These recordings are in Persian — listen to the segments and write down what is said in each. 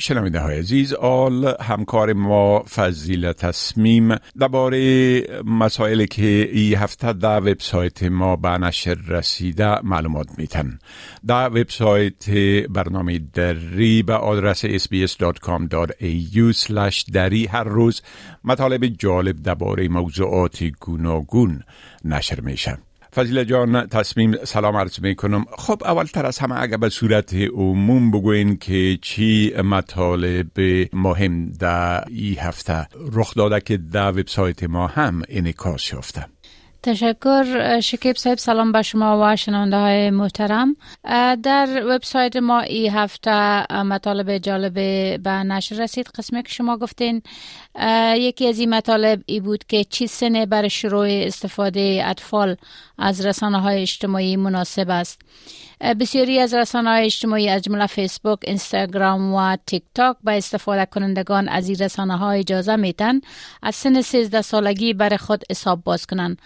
شنونده های عزیز حال همکار ما فضیله تصمیم درباره مسائلی که ای هفته در وبسایت ما به نشر رسیده معلومات میتن در وبسایت برنامه دری به آدرس sbs.com.au دری هر روز مطالب جالب درباره موضوعات گوناگون نشر میشن. فضیل جان تصمیم سلام عرض می کنم خب اول تر از همه اگر به صورت عموم بگوین که چی مطالب مهم در این هفته رخ داده که در وبسایت ما هم انعکاس یافته. تشکر شکیب صاحب. سلام به شما و شنونده های محترم. در وبسایت ما ای هفته مطالب جالب به نشر رسید. قسمی که شما گفتین یکی از این مطالب ای بود که چی سنه برای شروع استفاده اطفال از رسانه های اجتماعی مناسب است بسیاری از رسانه های اجتماعی از جمله فیسبوک، اینستاگرام و تیک تاک به استفاده کنندگان از این رسانه ها اجازه میتن از سن 13 سالگی برای خود حساب باز کنند.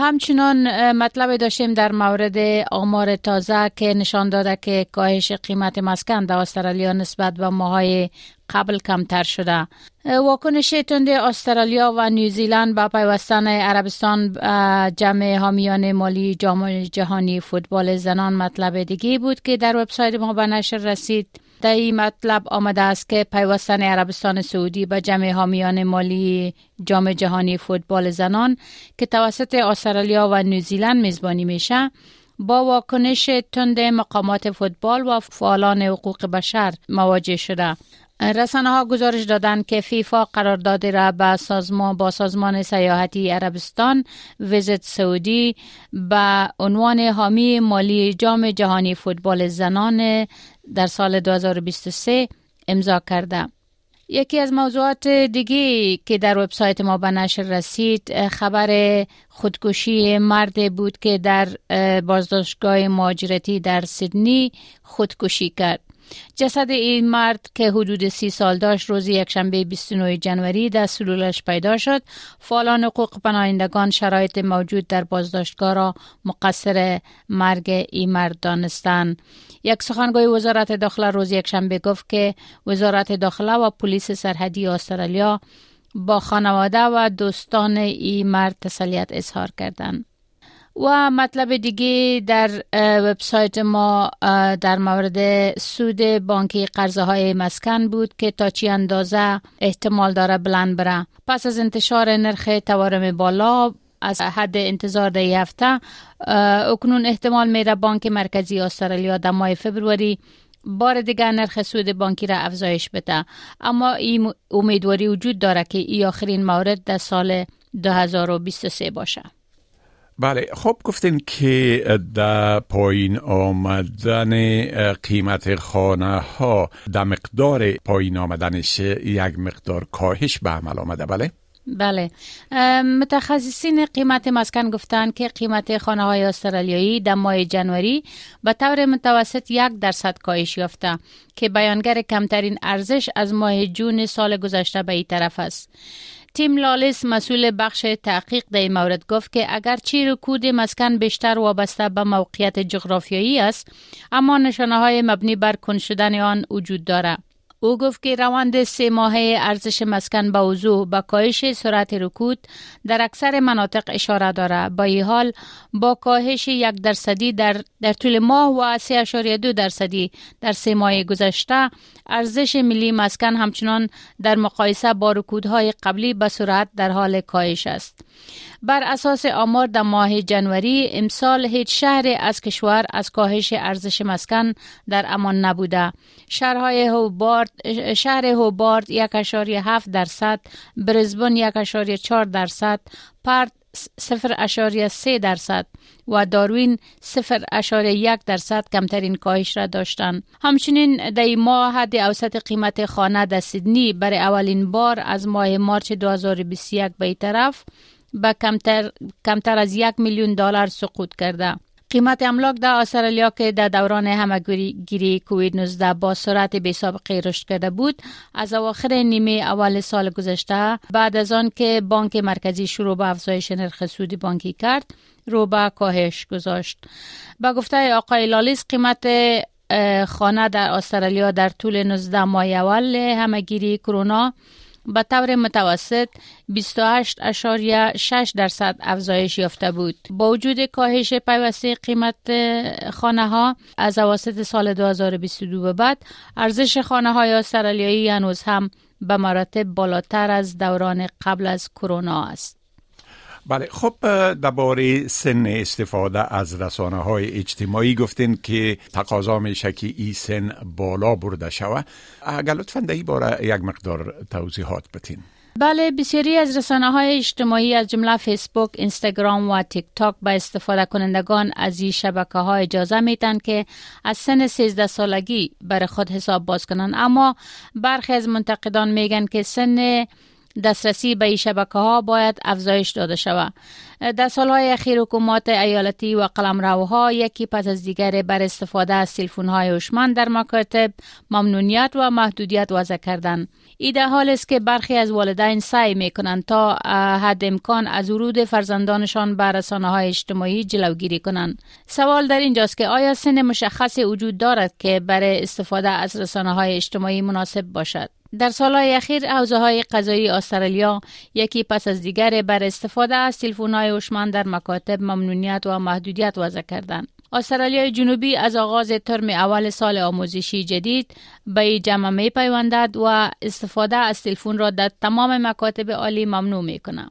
همچنان مطلب داشتیم در مورد آمار تازه که نشان داده که کاهش قیمت مسکن در استرالیا نسبت به ماهای قبل کمتر شده. واکنش تند استرالیا و نیوزیلند با پیوستن عربستان جمع حامیان مالی جام جهانی فوتبال زنان مطلب دیگه بود که در وبسایت ما به نشر رسید. در این مطلب آمده است که پیوستن عربستان سعودی به جمع حامیان مالی جام جهانی فوتبال زنان که توسط استرالیا و نیوزیلند میزبانی میشه با واکنش تند مقامات فوتبال و فعالان حقوق بشر مواجه شده. رسانه ها گزارش دادند که فیفا قرارداد را با سازمان با سازمان سیاحتی عربستان ویزت سعودی به عنوان حامی مالی جام جهانی فوتبال زنان در سال 2023 امضا کرده. یکی از موضوعات دیگه که در وبسایت ما به نشر رسید خبر خودکشی مرد بود که در بازداشتگاه مهاجرتی در سیدنی خودکشی کرد. جسد این مرد که حدود سی سال داشت روز یکشنبه 29 جنوری در سلولش پیدا شد. فعالان حقوق پناهندگان شرایط موجود در بازداشتگاه را مقصر مرگ این مرد دانستند. یک سخنگوی وزارت داخله روز یکشنبه گفت که وزارت داخله و پلیس سرحدی استرالیا با خانواده و دوستان این مرد تسلیت اظهار کردند. و مطلب دیگه در وبسایت ما در مورد سود بانکی قرضه های مسکن بود که تا چی اندازه احتمال داره بلند بره. پس از انتشار نرخ تورم بالا از حد انتظار در هفته اکنون احتمال میره بانک مرکزی استرالیا در ماه فبروری بار دیگر نرخ سود بانکی را افزایش بده. اما این امیدواری وجود داره که این آخرین مورد در سال 2023 باشه. بله خب گفتین که در پایین آمدن قیمت خانه ها در مقدار پایین آمدنش یک مقدار کاهش به عمل آمده بله؟ بله متخصصین قیمت مسکن گفتند که قیمت خانه های استرالیایی در ماه جنوری به طور متوسط یک درصد کاهش یافته که بیانگر کمترین ارزش از ماه جون سال گذشته به این طرف است تیم لالیس مسئول بخش تحقیق در این مورد گفت که اگرچه رکود مسکن بیشتر وابسته به موقعیت جغرافیایی است اما نشانه های مبنی بر کن شدن آن وجود دارد. او گفت که روند سه ماهه ارزش مسکن به وضوح به کاهش سرعت رکود در اکثر مناطق اشاره دارد با این حال با کاهش یک درصدی در, در طول ماه و 3.2 درصدی در سه ماه گذشته ارزش ملی مسکن همچنان در مقایسه با رکودهای قبلی به سرعت در حال کاهش است. بر اساس آمار در ماه جنوری امسال هیچ شهر از کشور از کاهش ارزش مسکن در امان نبوده شهرهای هوبارد شهر هوبارد یک هفت درصد برزبون یک چار درصد پرت صفر اشاری سه درصد و داروین صفر اشاری یک درصد کمترین کاهش را داشتند. همچنین در ماه حد اوسط قیمت خانه در سیدنی برای اولین بار از ماه مارچ 2021 به طرف به کمتر, کمتر از یک میلیون دلار سقوط کرده. قیمت املاک در استرالیا که در دوران همگیری کووید 19 با سرعت بی سابقه رشد کرده بود از اواخر نیمه اول سال گذشته بعد از آن که بانک مرکزی شروع به افزایش نرخ سود بانکی کرد رو به کاهش گذاشت با گفته آقای لالیس قیمت خانه در استرالیا در طول 19 ماه اول همگیری کرونا به طور متوسط 28.6 درصد افزایش یافته بود. با وجود کاهش پیوسته قیمت خانه ها از اواسط سال 2022 به بعد ارزش خانه های استرالیایی هنوز هم به مراتب بالاتر از دوران قبل از کرونا است. بله خب درباره سن استفاده از رسانه های اجتماعی گفتین که تقاضا میشه که این سن بالا برده شوه اگر لطفا در باره یک مقدار توضیحات بتین بله بسیاری از رسانه های اجتماعی از جمله فیسبوک، اینستاگرام و تیک تاک به استفاده کنندگان از این شبکه ها اجازه میتن که از سن 13 سالگی بر خود حساب باز کنند اما برخی از منتقدان میگن که سن دسترسی به شبکه ها باید افزایش داده شود. در سالهای اخیر حکومات ایالتی و قلمروها یکی پس از دیگر بر استفاده از تلفن های هوشمند در مکاتب ممنونیت و محدودیت وضع کردند. ای در حال است که برخی از والدین سعی می کنند تا حد امکان از ورود فرزندانشان به رسانه های اجتماعی جلوگیری کنند. سوال در اینجاست که آیا سن مشخصی وجود دارد که برای استفاده از رسانه های اجتماعی مناسب باشد؟ در سالهای اخیر حوزه های قضایی استرالیا یکی پس از دیگر بر استفاده از تلفن های هوشمند در مکاتب ممنونیت و محدودیت وضع کردند. استرالیا جنوبی از آغاز ترم اول سال آموزشی جدید به جمع می پیوندد و استفاده از تلفن را در تمام مکاتب عالی ممنوع می کند.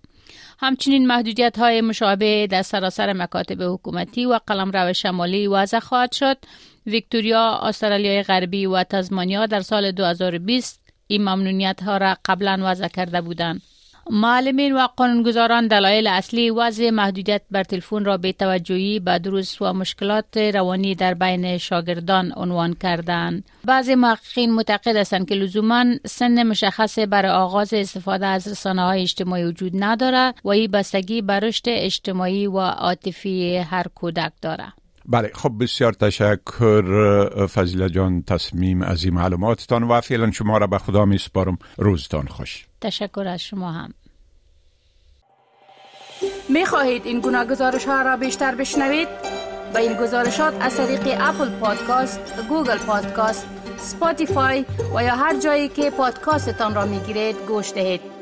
همچنین محدودیت های مشابه در سراسر مکاتب حکومتی و قلمرو شمالی وضع خواهد شد. ویکتوریا، استرالیای غربی و تزمانیا در سال 2020 این ممنونیت ها را قبلا وضع کرده بودند. معلمین و قانونگذاران دلایل اصلی وضع محدودیت بر تلفن را به توجهی به دروس و مشکلات روانی در بین شاگردان عنوان کردند. بعضی محققین معتقد هستند که لزوما سن مشخص برای آغاز استفاده از رسانه های اجتماعی وجود ندارد و این بستگی بر رشد اجتماعی و عاطفی هر کودک دارد. بله خب بسیار تشکر فضیله جان تصمیم از این معلوماتتان و فعلا شما را به خدا می سپارم روزتان خوش تشکر از شما هم می خواهید این گونه گزارش ها را بیشتر بشنوید؟ به این گزارشات از طریق Apple Podcast، Google Podcast، Spotify و یا هر جایی که پادکاستتان را می گیرید گوش دهید.